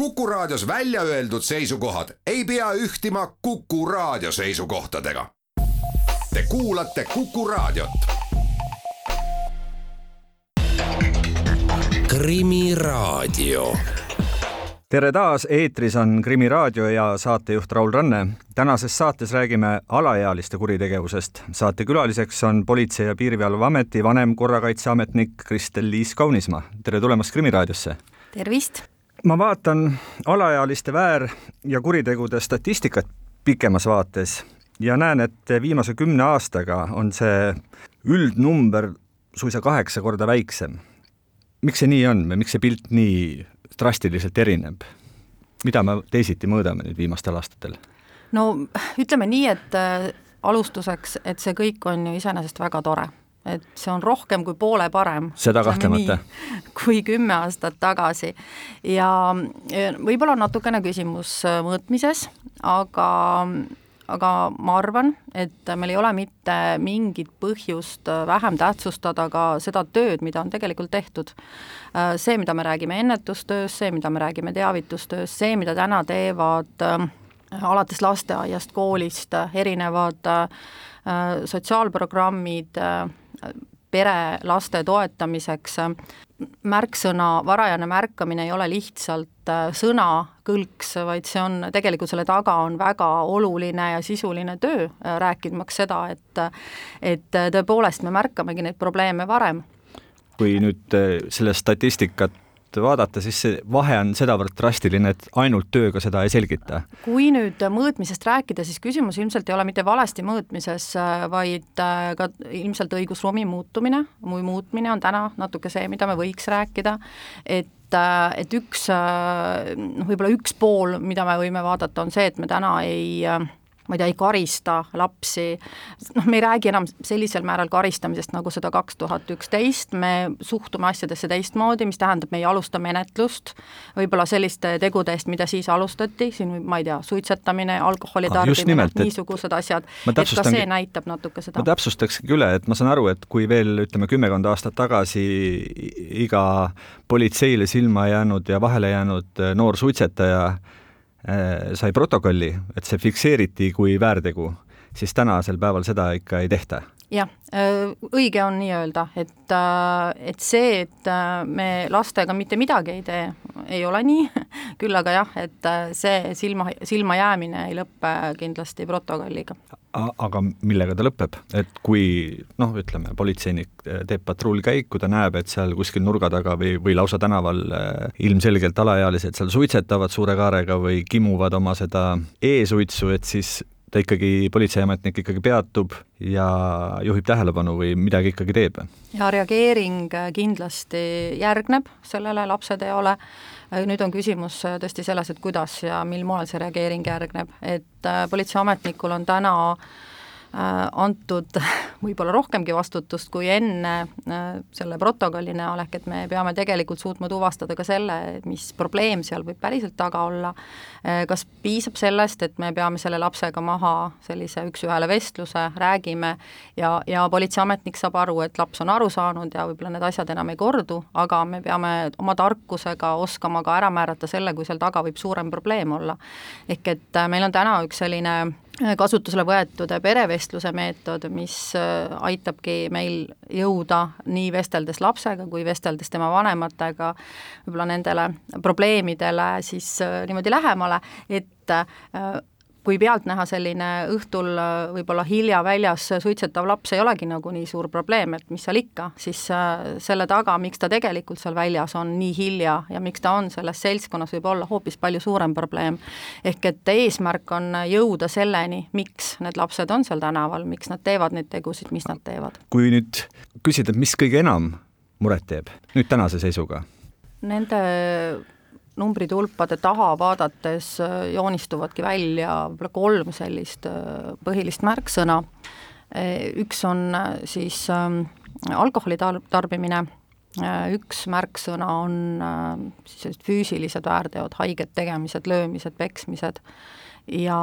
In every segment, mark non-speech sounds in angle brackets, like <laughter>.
Kuku Raadios välja öeldud seisukohad ei pea ühtima Kuku Raadio seisukohtadega. Te kuulate Kuku Raadiot. krimiraadio tere taas, eetris on Krimiraadio ja saatejuht Raul Ranne. tänases saates räägime alaealiste kuritegevusest. saatekülaliseks on Politsei- ja Piirivalveameti vanem korrakaitseametnik Kristel-Liis Kaunismaa. tere tulemast Krimiraadiosse! tervist! Ma vaatan alaealiste väär- ja kuritegude statistikat pikemas vaates ja näen, et viimase kümne aastaga on see üldnumber suisa kaheksa korda väiksem. miks see nii on või miks see pilt nii drastiliselt erineb? mida me teisiti mõõdame nüüd viimastel aastatel? no ütleme nii, et äh, alustuseks, et see kõik on ju iseenesest väga tore. Et see on rohkem kui poole parem. seda kahtlemata. <laughs> kui kümme aastat tagasi. ja, ja võib-olla on natukene küsimus äh, mõõtmises, aga aga ma arvan, et meil ei ole mitte mingit põhjust vähem tähtsustada ka seda tööd, mida on tegelikult tehtud. see, mida me räägime ennetustöös, see, mida me räägime teavitustöös, see, mida täna teevad alates lasteaiast, koolist erinevad sotsiaalprogrammid, pere, laste toetamiseks, märksõna varajane märkamine ei ole lihtsalt äh, sõnakõlks, vaid see on, tegelikult selle taga on väga oluline ja sisuline töö, äh, rääkimaks seda, et et tõepoolest me märkamegi neid probleeme varem. kui nüüd äh, selle statistikat vaadata, siis see vahe on sedavõrd drastiline, et ainult tööga seda ei selgita. kui nüüd mõõtmisest rääkida, siis küsimus ilmselt ei ole mitte valesti mõõtmises, vaid ka ilmselt õigusruumi muutumine muutmine on täna natuke see, mida me võiks rääkida, et et üks, noh, võib-olla üks pool, mida me võime vaadata, on see, et me täna ei ma ei tea, ei karista lapsi, noh, me ei räägi enam sellisel määral karistamisest, nagu seda kaks tuhat üksteist, me suhtume asjadesse teistmoodi, mis tähendab, me ei alusta menetlust võib-olla selliste tegude eest, mida siis alustati, siin ma ei tea, suitsetamine, alkoholi Ah, tarbimine, niisugused asjad, et ka see näitab natuke seda. ma täpsustakski üle, et ma saan aru, et kui veel ütleme, kümmekond aastat tagasi iga politseile silma jäänud ja vahele jäänud eh, noor suitsetaja sai protokolli, et see fikseeriti kui väärtegu, siis tänasel päeval seda ikka ei tehta. Jah, õige on nii öelda, et, et see, et äh, me lastega mitte midagi ei tee, ei ole nii, <laughs> küll aga jah, et äh, see silma, silma jäämine ei lõppe kindlasti protokolliga. aga millega ta lõpeb, et kui noh, ütleme, politseinik teeb patrullkäiku, ta näeb, et seal kuskil nurga taga või, või lausa tänaval ilmselgelt alaealised seal suitsetavad suure kaarega või kimuvad oma seda e-suitsu, et siis ta ikkagi, politseiametnik ikkagi peatub ja juhib tähelepanu või midagi ikkagi teeb. ja reageering äh, kindlasti järgneb sellele lapseteole, nüüd on küsimus äh, tõesti selles, et kuidas ja mil moel see reageering järgneb, et äh, politseiametnikul on täna äh, antud <laughs> võib-olla rohkemgi vastutust kui enne äh, selle protokolli näol, ehk et me peame tegelikult suutma tuvastada ka selle, mis probleem seal võib päriselt taga olla, kas piisab sellest, et me peame selle lapsega maha sellise üks-ühele vestluse, räägime ja, ja politseiametnik saab aru, et laps on aru saanud ja võib-olla need asjad enam ei kordu, aga me peame oma tarkusega oskama ka ära määrata selle, kui seal taga võib suurem probleem olla. ehk et äh, meil on täna üks selline äh, kasutusele võetud perevestluse meetod, mis äh, aitabki meil jõuda nii vesteldes lapsega kui vesteldes tema vanematega võib-olla nendele probleemidele siis äh, niimoodi lähemale, et äh, kui pealtnäha selline õhtul äh, võib-olla hilja väljas suitsetav laps ei olegi nagu nii suur probleem, et mis seal ikka, siis äh, selle taga, miks ta tegelikult seal väljas on nii hilja ja miks ta on selles seltskonnas, võib olla hoopis palju suurem probleem. ehk et eesmärk on jõuda selleni, miks need lapsed on seal tänaval, miks nad teevad neid tegusid, mis nad teevad. kui nüüd küsida, mis kõige enam muret teeb nüüd tänase seisuga? Nende numbritulpade taha vaadates äh, joonistuvadki välja võib-olla kolm sellist äh, põhilist märksõna. üks on äh, siis ähm, alkoholi tar-, tarbimine, üks märksõna on siis sellised füüsilised väärteod, haiget tegemised, löömised, peksmised, ja,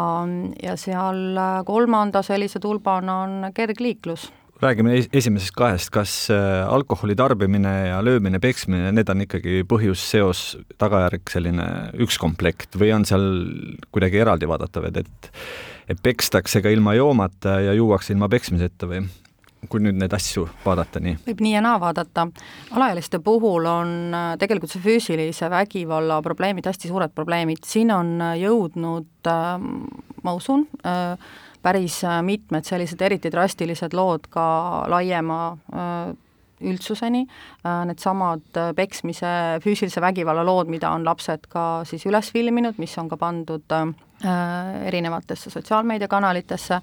ja seal kolmanda sellise tulbana on kergliiklus räägime esimesest kahest, kas äh, alkoholi tarbimine ja löömine, peksmine, need on ikkagi põhjus, seos, tagajärg, selline üks komplekt või on seal kuidagi eraldi vaadatav, et, et et pekstakse ka ilma joomata ja juuakse ilma peksmiseta või? kui nüüd neid asju vaadata nii? võib nii ja naa vaadata. alaealiste puhul on äh, tegelikult see füüsilise vägivalla probleemid hästi suured probleemid, siin on äh, jõudnud, ma usun, päris äh, mitmed sellised eriti drastilised lood ka laiema äh, üldsuseni, äh, needsamad peksmise, füüsilise vägivalla lood, mida on lapsed ka siis üles filminud, mis on ka pandud erinevatesse sotsiaalmeediakanalitesse,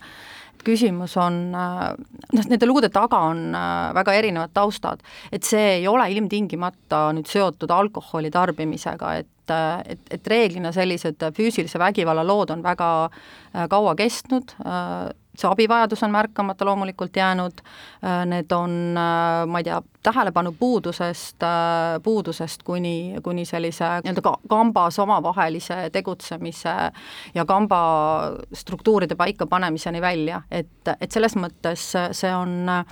küsimus on, noh, nende lugude taga on väga erinevad taustad. et see ei ole ilmtingimata nüüd seotud alkoholi tarbimisega, et et, et reeglina sellised füüsilise vägivalla lood on väga äh, kaua kestnud, äh, see abivajadus on märkamata loomulikult jäänud, äh, need on, ma ei tea, tähelepanu puudusest, puudusest kuni, kuni sellise nii-öelda ka kambas omavahelise tegutsemise ja kamba struktuuride paikapanemiseni välja, et, et selles mõttes see on äh,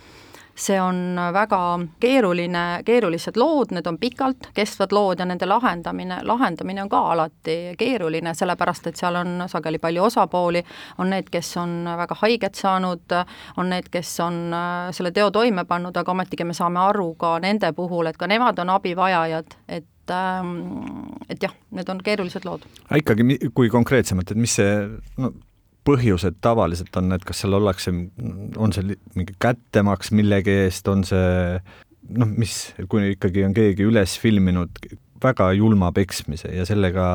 see on väga keeruline, keerulised lood, need on pikalt kestvad lood ja nende lahendamine, lahendamine on ka alati keeruline, sellepärast et seal on sageli palju osapooli, on need, kes on väga haiget saanud, on need, kes on äh, selle teo toime pannud, aga ometigi me saame aru ka nende puhul, et ka nemad on abivajajad, et ähm, et jah, need on keerulised lood. ikkagi, kui konkreetsemalt, et mis see no põhjused tavaliselt on, et kas seal ollakse, on see mingi kättemaks millegi eest, on see noh, mis, kui ikkagi on keegi üles filminud väga julma peksmise ja sellega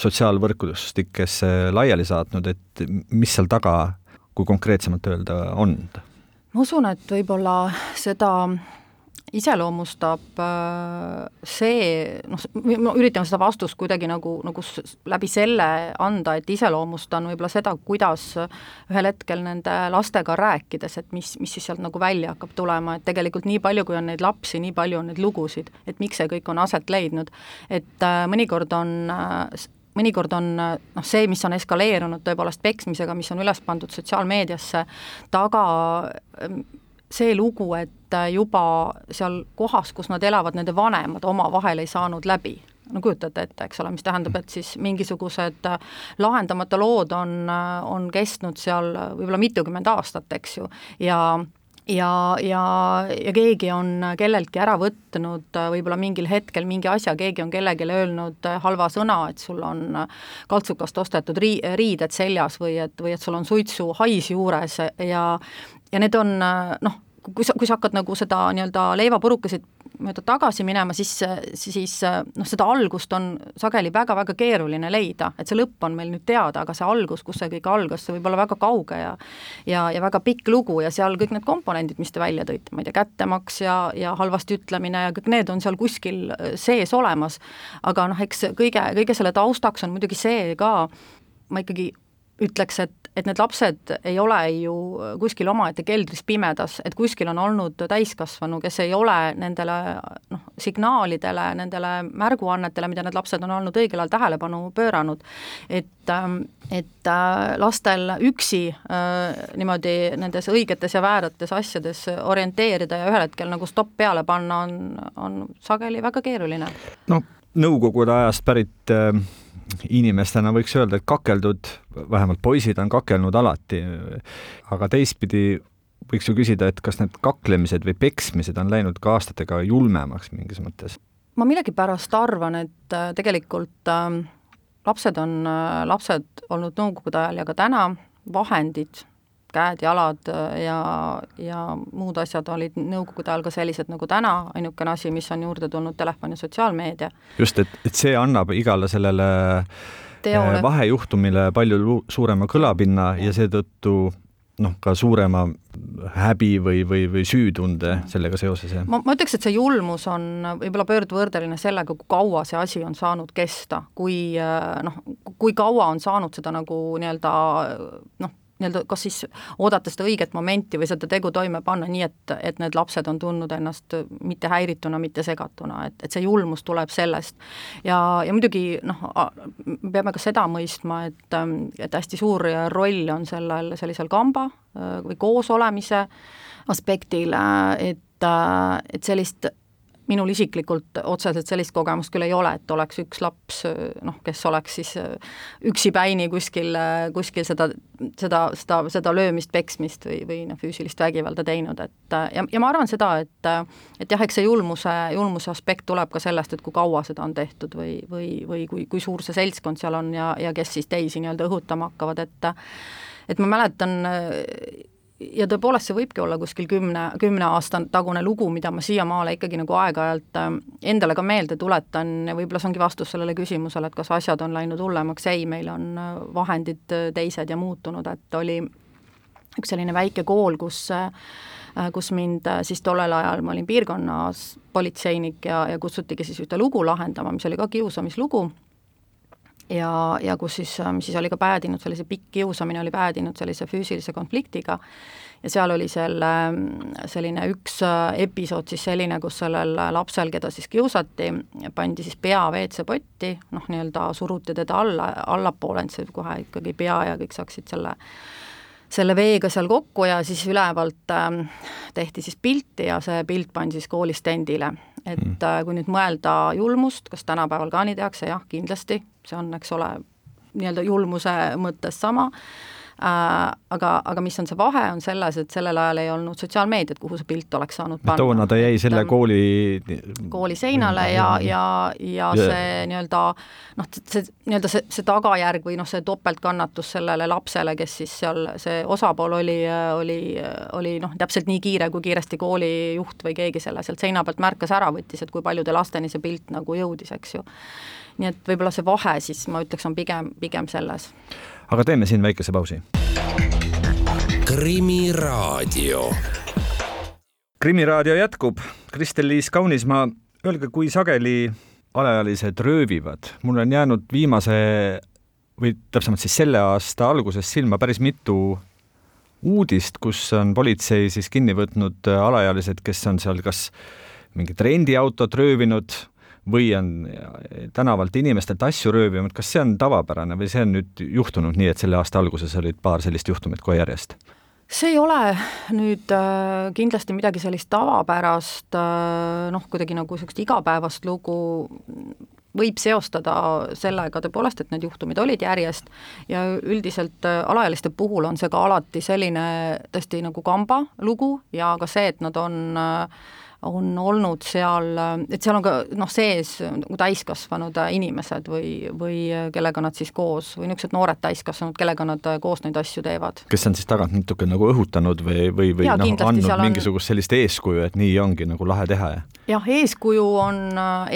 sotsiaalvõrgustikesse laiali saatnud, et mis seal taga, kui konkreetsemalt öelda, on? ma usun, et võib-olla seda iseloomustab äh, see, noh, ma üritan seda vastust kuidagi nagu, nagu läbi selle anda, et iseloomustan võib-olla seda, kuidas ühel hetkel nende lastega rääkides, et mis, mis siis sealt nagu välja hakkab tulema, et tegelikult nii palju, kui on neid lapsi, nii palju on neid lugusid, et miks see kõik on aset leidnud. et äh, mõnikord on äh, mõnikord on noh, see, mis on eskaleerunud tõepoolest peksmisega, mis on üles pandud sotsiaalmeediasse, taga see lugu, et juba seal kohas, kus nad elavad, nende vanemad omavahel ei saanud läbi. No kujutate ette, eks ole, mis tähendab, et siis mingisugused lahendamata lood on, on kestnud seal võib-olla mitukümmend aastat, eks ju, ja ja, ja, ja keegi on kelleltki ära võtnud võib-olla mingil hetkel mingi asja, keegi on kellelegi öelnud halva sõna, et sul on kaltsukast ostetud rii-, riided seljas või et, või et sul on suitsuhais juures ja ja need on noh, kui sa, kui sa hakkad nagu seda nii-öelda leivapurukasid mööda tagasi minema, siis, siis noh, seda algust on sageli väga-väga keeruline leida, et see lõpp on meil nüüd teada, aga see algus, kus see kõik algas, see võib olla väga kauge ja ja, ja väga pikk lugu ja seal kõik need komponendid, mis te välja tõite, ma ei tea, kättemaks ja, ja halvasti ütlemine ja kõik need on seal kuskil sees olemas, aga noh, eks kõige, kõige selle taustaks on muidugi see ka, ma ikkagi ütleks, et, et need lapsed ei ole ju kuskil omaette keldris pimedas, et kuskil on olnud täiskasvanu, kes ei ole nendele noh, signaalidele, nendele märguannetele, mida need lapsed on olnud õigel ajal tähelepanu pööranud, et ähm, et äh, lastel üksi äh, niimoodi nendes õigetes ja väärates asjades orienteerida ja ühel hetkel nagu stopp peale panna, on, on sageli väga keeruline. no Nõukogude ajast pärit äh inimestena võiks öelda, et kakeldud, vähemalt poisid on kakelnud alati, aga teistpidi võiks ju küsida, et kas need kaklemised või peksmised on läinud ka aastatega julmemaks mingis mõttes? ma millegipärast arvan, et äh, tegelikult äh, lapsed on äh, lapsed olnud Nõukogude ajal ja ka täna, vahendid käed-jalad äh, ja, ja muud asjad olid nõukogude ajal ka sellised nagu täna, ainukene asi, mis on juurde tulnud, telefon ja sotsiaalmeedia. just, et, et see annab igale sellele Teole. Äh, vahejuhtumile palju suurema kõlapinna ja seetõttu noh, ka suurema häbi või, või, või süütunde sellega seoses, jah? ma, ma ütleks, et see julmus on võib-olla pöördvõrdeline sellega, kui kaua see asi on saanud kesta, kui äh, noh, kui kaua on saanud seda nagu nii-öelda noh, nii-öelda kas siis oodata seda õiget momenti või seda tegu toime panna nii, et, et need lapsed on tundnud ennast mitte häirituna, mitte segatuna, et, et see julmus tuleb sellest. ja, ja muidugi noh, peame ka seda mõistma, et, et hästi suur roll on sellel sellisel kamba või koosolemise aspektil, et, et sellist minul isiklikult otseselt sellist kogemust küll ei ole, et oleks üks laps noh, kes oleks siis üksipäini kuskil, kuskil seda, seda, seda, seda löömist, peksmist või, või noh, füüsilist vägivalda teinud, et ja, ja ma arvan seda, et et jah, eks see julmuse, julmuse aspekt tuleb ka sellest, et kui kaua seda on tehtud või, või, või kui, kui suur see seltskond seal on ja, ja kes siis teisi nii-öelda õhutama hakkavad, et et ma mäletan ja tõepoolest, see võibki olla kuskil kümne, kümne aasta tagune lugu, mida ma siiamaale ikkagi nagu aeg-ajalt äh, endale ka meelde tuletan. Ja võib-olla see ongi vastus sellele küsimusele, et kas asjad on läinud hullemaks, ei, meil on äh, vahendid äh, teised ja muutunud, et oli üks selline väike kool, kus kus mind siis tollel ajal, ma olin piirkonnas politseinik ja, ja kutsutigi siis ühte lugu lahendama, mis oli ka kiusamislugu ja, ja kus siis, mis ähm, siis oli ka päädinud, sellise pikk kiusamine oli päädinud sellise füüsilise konfliktiga. Ja seal oli selle, ähm, selline üks äh, episood siis selline, kus sellel lapsel, keda siis kiusati, pandi siis pea WC-potti, noh, nii-öelda suruti teda alla, allapoole, et see kohe ikkagi pea ja kõik saaksid selle selle veega seal kokku ja siis ülevalt äh, tehti siis pilti ja see pilt pandi siis kooli stendile et mm. kui nüüd mõelda julmust, kas tänapäeval ka nii tehakse, jah, kindlasti, see on, eks ole, nii-öelda julmuse mõttes sama. äh,, aga, aga mis on see vahe, on selles, et sellel ajal ei olnud sotsiaalmeediat, kuhu see pilt oleks saanud panna. toona ta jäi selle kooli kooli seinale ja, ja, ja yeah. see nii-öelda noh, see nii-öelda see, see tagajärg või noh, see topeltkannatus sellele lapsele, kes siis seal, see osapool oli, oli, oli noh, täpselt nii kiire, kui kiiresti koolijuht või keegi selle sealt seina pealt märkas ära võttis, et kui paljude lasteni see pilt nagu jõudis, eks ju. nii et võib-olla see vahe siis ma ütleks, on pigem, pigem selles aga teeme siin väikese pausi. krimiraadio. krimiraadio jätkub. Kristel-Liis Kaunismaa, öelge, kui sageli alaealised röövivad, mul on jäänud viimase või täpsemalt siis selle aasta alguses silma päris mitu uudist, kus on politsei siis kinni võtnud alaealised, kes on seal kas mingit rendiautot röövinud või on tänavalt inimestelt asju röövinud, kas see on tavapärane või see on nüüd juhtunud nii, et selle aasta alguses olid paar sellist juhtumit kohe järjest? see ei ole nüüd äh, kindlasti midagi sellist tavapärast äh,, noh, kuidagi nagu niisugust igapäevast lugu, võib seostada sellega tõepoolest, et need juhtumid olid järjest ja üldiselt äh, alaealiste puhul on see ka alati selline tõesti nagu kamba lugu ja ka see, et nad on äh, on olnud seal, et seal on ka noh, sees nagu täiskasvanud inimesed või, või kellega nad siis koos, või niisugused noored täiskasvanud, kellega nad koos neid asju teevad. kes on siis tagant natuke nagu õhutanud või, või, või ja, noh, andnud on... mingisugust sellist eeskuju, et nii ongi nagu lahe teha ja? jah, eeskuju on,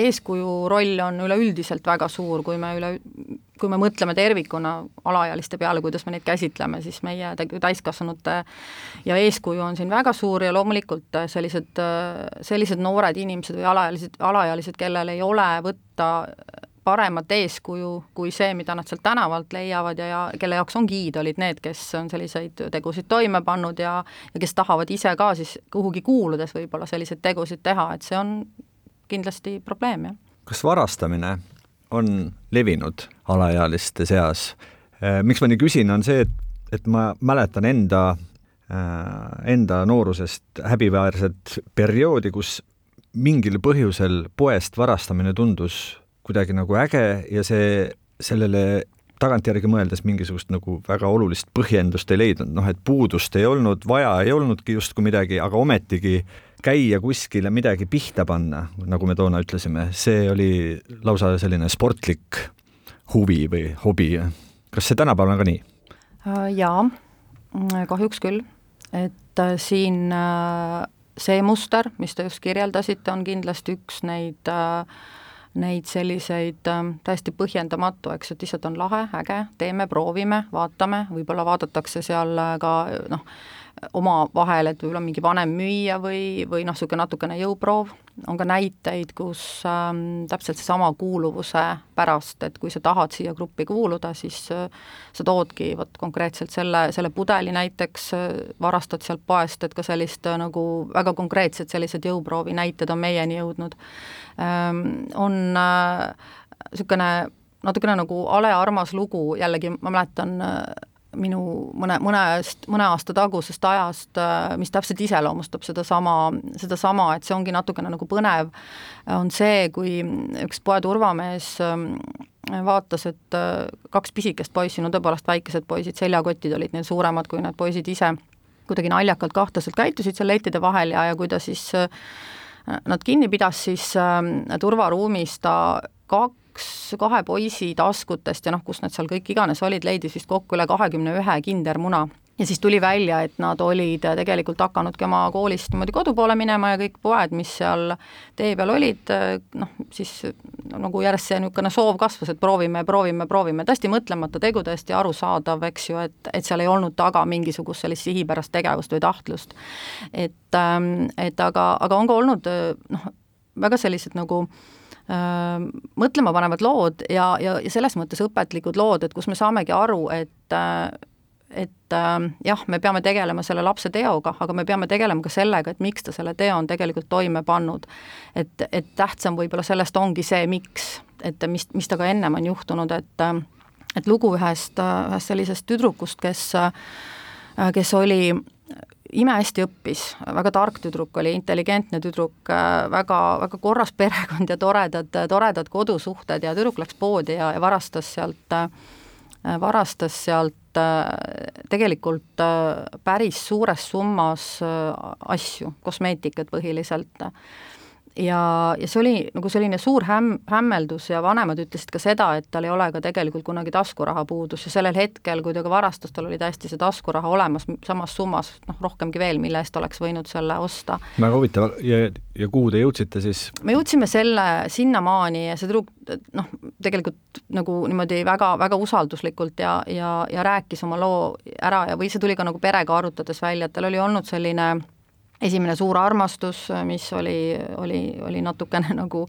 eeskuju roll on üleüldiselt väga suur, kui me üle, kui me mõtleme tervikuna alaealiste peale, kuidas me neid käsitleme, siis meie täiskasvanute ja eeskuju on siin väga suur ja loomulikult sellised, sellised noored inimesed või alaealised, alaealised, kellel ei ole võtta paremat eeskuju kui see, mida nad sealt tänavalt leiavad ja, ja kelle jaoks ongi iidolid need, kes on selliseid tegusid toime pannud ja ja kes tahavad ise ka siis kuhugi kuuludes võib-olla selliseid tegusid teha, et see on kindlasti probleem, jah. kas varastamine on levinud alaealiste seas. Äh, miks ma nii küsin, on see, et, et ma mäletan enda, äh, enda noorusest häbiväärset perioodi, kus mingil põhjusel poest varastamine tundus kuidagi nagu äge ja see, sellele tagantjärgi mõeldes mingisugust nagu väga olulist põhjendust ei leidnud, noh et puudust ei olnud, vaja ei olnudki justkui midagi, aga ometigi käia kuskile midagi pihta panna, nagu me toona ütlesime, see oli lausa selline sportlik huvi või hobi. kas see tänapäeval on ka nii? Äh, jaa, kahjuks küll, et äh, siin äh, see muster, mis te just kirjeldasite, on kindlasti üks neid neid selliseid täiesti põhjendamatu, eks, et lihtsalt on lahe, äge, teeme, proovime, vaatame, võib-olla vaadatakse seal ka noh, omavahel, et võib-olla mingi vanem müüja või, või noh, niisugune natukene jõuproov, on ka näiteid, kus ähm, täpselt seesama kuuluvuse pärast, et kui sa tahad siia gruppi kuuluda, siis äh, sa toodki vot konkreetselt selle, selle pudeli näiteks äh,, varastad sealt poest, et ka sellist äh, nagu väga konkreetsed sellised jõuproovi näited on meieni jõudnud ähm,. On niisugune äh, natukene nagu ale-armas lugu, jällegi ma mäletan äh, minu mõne, mõnest, mõne aasta tagusest ajast, äh, mis täpselt iseloomustab sedasama, sedasama, et see ongi natukene nagu põnev, on see, kui üks poe turvamees ähm, vaatas, et äh, kaks pisikest poissi, no tõepoolest väikesed poisid, seljakotid olid neil suuremad kui need poisid ise, kuidagi naljakalt kahtlaselt käitusid seal lettide vahel ja, ja kui ta siis nad kinni pidas, siis ähm, turvaruumis ta kaks kaks, kahe poisi taskutest ja noh, kus nad seal kõik iganes olid, leidis vist kokku üle kahekümne ühe kindermuna ja siis tuli välja, et nad olid tegelikult hakanudki oma koolist niimoodi kodu poole minema ja kõik poed, mis seal tee peal olid, noh, siis nagu järjest see niisugune soov kasvas, et proovime, proovime, proovime, täiesti mõtlemata tegu, täiesti arusaadav, eks ju, et, et seal ei olnud taga mingisugust sellist sihipärast tegevust või tahtlust. et, ähm, et aga, aga on ka olnud noh, väga sellised nagu äh, mõtlemapanevad lood ja, ja, ja selles mõttes õpetlikud lood, et kus me saamegi aru, et et äh, jah, me peame tegelema selle lapse teoga, aga me peame tegelema ka sellega, et miks ta selle teo on tegelikult toime pannud. et, et tähtsam võib-olla sellest ongi see, miks, et mis, mis temaga ennem on juhtunud, et et lugu ühest, ühest sellisest tüdrukust, kes kes oli imehästi õppis, väga tark tüdruk oli, intelligentne tüdruk, väga, väga korras perekond ja toredad, toredad kodusuhted ja tüdruk läks poodi ja, ja varastas sealt, varastas sealt tegelikult päris suures summas asju, kosmeetikat põhiliselt ja, ja see oli nagu selline suur häm-, hämmeldus ja vanemad ütlesid ka seda, et tal ei ole ka tegelikult kunagi taskuraha puudus ja sellel hetkel, kui ta ka varastas, tal oli täiesti see taskuraha olemas samas summas, noh rohkemgi veel, mille eest oleks võinud selle osta. väga huvitav ja, ja kuhu te jõudsite siis? me jõudsime selle sinnamaani ja see tüdruk noh, tegelikult nagu niimoodi väga, väga usalduslikult ja, ja, ja rääkis oma loo ära ja, või see tuli ka nagu perega arutades välja, et tal oli olnud selline esimene suur armastus, mis oli, oli, oli natukene <laughs> nagu,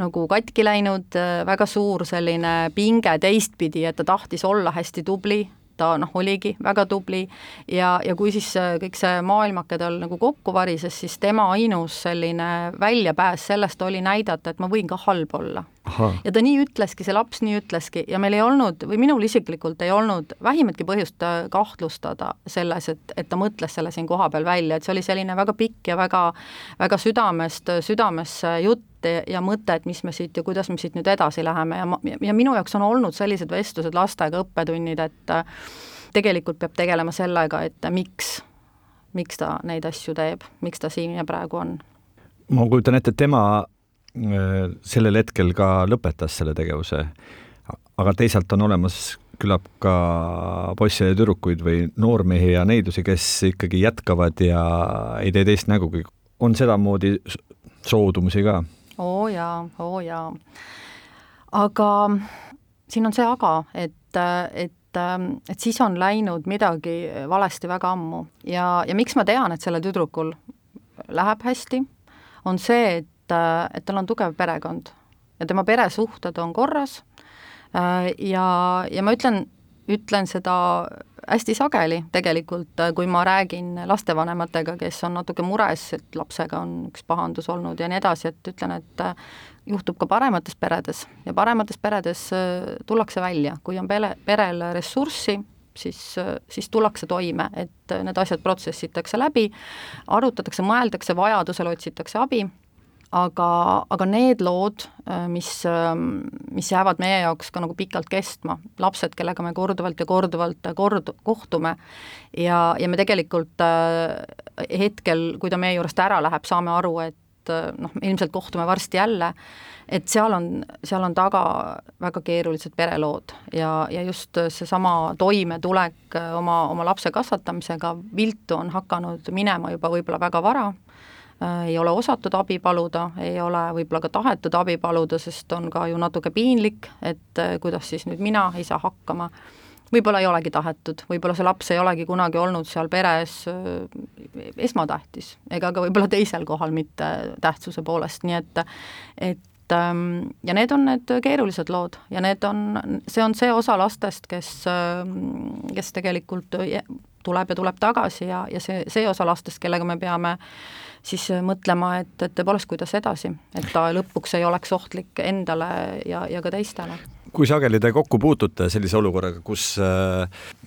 nagu katki läinud, väga suur selline pinge teistpidi, et ta tahtis olla hästi tubli, ta noh, oligi väga tubli. Ja, ja kui siis kõik see maailmake tal nagu kokku varises, siis tema ainus selline väljapääs sellest oli näidata, et ma võin ka halb olla. Ja ta nii ütleski, see laps nii ütleski. Ja meil ei olnud või minul isiklikult ei olnud vähimatki põhjust äh, kahtlustada selles, et, et ta mõtles selle siin kohapeal välja, et see oli selline väga pikk ja väga, väga südamest, südamesse jutt ja mõte, et mis me siit ja kuidas me siit nüüd edasi läheme. Ja ma, ja minu jaoks on olnud sellised vestlused lastega, õppetunnid, et äh, tegelikult peab tegelema sellega, et miks, miks ta neid asju teeb, miks ta siin ja praegu on. ma kujutan ette, et tema sellel hetkel ka lõpetas selle tegevuse. aga teisalt on olemas küllap ka poisse ja tüdrukuid või noormehi ja neidusi, kes ikkagi jätkavad ja ei tee teist nägugi. on sedamoodi soodumusi ka? oo jaa, oo jaa. aga siin on see aga, et, et et siis on läinud midagi valesti väga ammu ja, ja miks ma tean, et sellel tüdrukul läheb hästi, on see, et et, et tal on tugev perekond ja tema peresuhted on korras. Äh, ja, ja ma ütlen, ütlen seda hästi sageli tegelikult, kui ma räägin lastevanematega, kes on natuke mures, et lapsega on üks pahandus olnud ja nii edasi, et ütlen, et juhtub ka paremates peredes. Ja paremates peredes äh, tullakse välja, kui on pere, perel ressurssi, siis, siis tullakse toime, et need asjad protsessitakse läbi, arutatakse, mõeldakse, vajadusel otsitakse abi aga, aga need lood, äh, mis, ähm, mis jäävad meie jaoks ka nagu pikalt kestma, lapsed, kellega me korduvalt ja korduvalt kord-, kohtume ja, ja me tegelikult äh, hetkel, kui ta meie juurest ära läheb, saame aru, et äh, noh, ilmselt kohtume varsti jälle, et seal on, seal on taga väga keerulised perelood ja, ja just seesama toimetulek oma, oma lapse kasvatamisega viltu on hakanud minema juba võib-olla väga vara. Äh, ei ole osatud abi paluda, ei ole võib-olla ka tahetud abi paluda, sest on ka ju natuke piinlik, et äh, kuidas siis nüüd mina ei saa hakkama. võib-olla ei olegi tahetud, võib-olla see laps ei olegi kunagi olnud seal peres esmatähtis ega ka võib-olla teisel kohal mitte tähtsuse poolest, nii et et ähm, ja need on need keerulised lood ja need on, see on see osa lastest, kes, ähm, kes tegelikult tuleb ja tuleb tagasi ja, ja see, see osa lastest, kellega me peame siis mõtlema, et, et tõepoolest, kuidas edasi, et ta lõpuks ei oleks ohtlik endale ja, ja ka teistele. Kui sageli te kokku puutute sellise olukorraga, kus äh,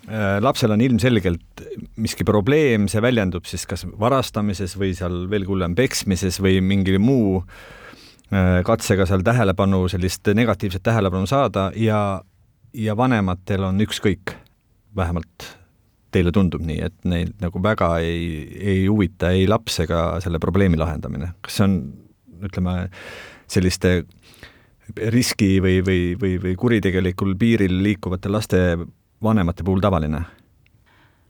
äh, lapsel on ilmselgelt miski probleem, see väljendub siis kas varastamises või seal veelgi hullem peksmises või mingi muu äh, katsega seal tähelepanu, sellist negatiivset tähelepanu saada ja, ja vanematel on ükskõik, vähemalt teile tundub nii, et neid nagu väga ei, ei huvita ei laps ega selle probleemi lahendamine, kas see on, ütleme, selliste riski või, või, või, või kuritegelikul piiril liikuvate laste vanemate puhul tavaline?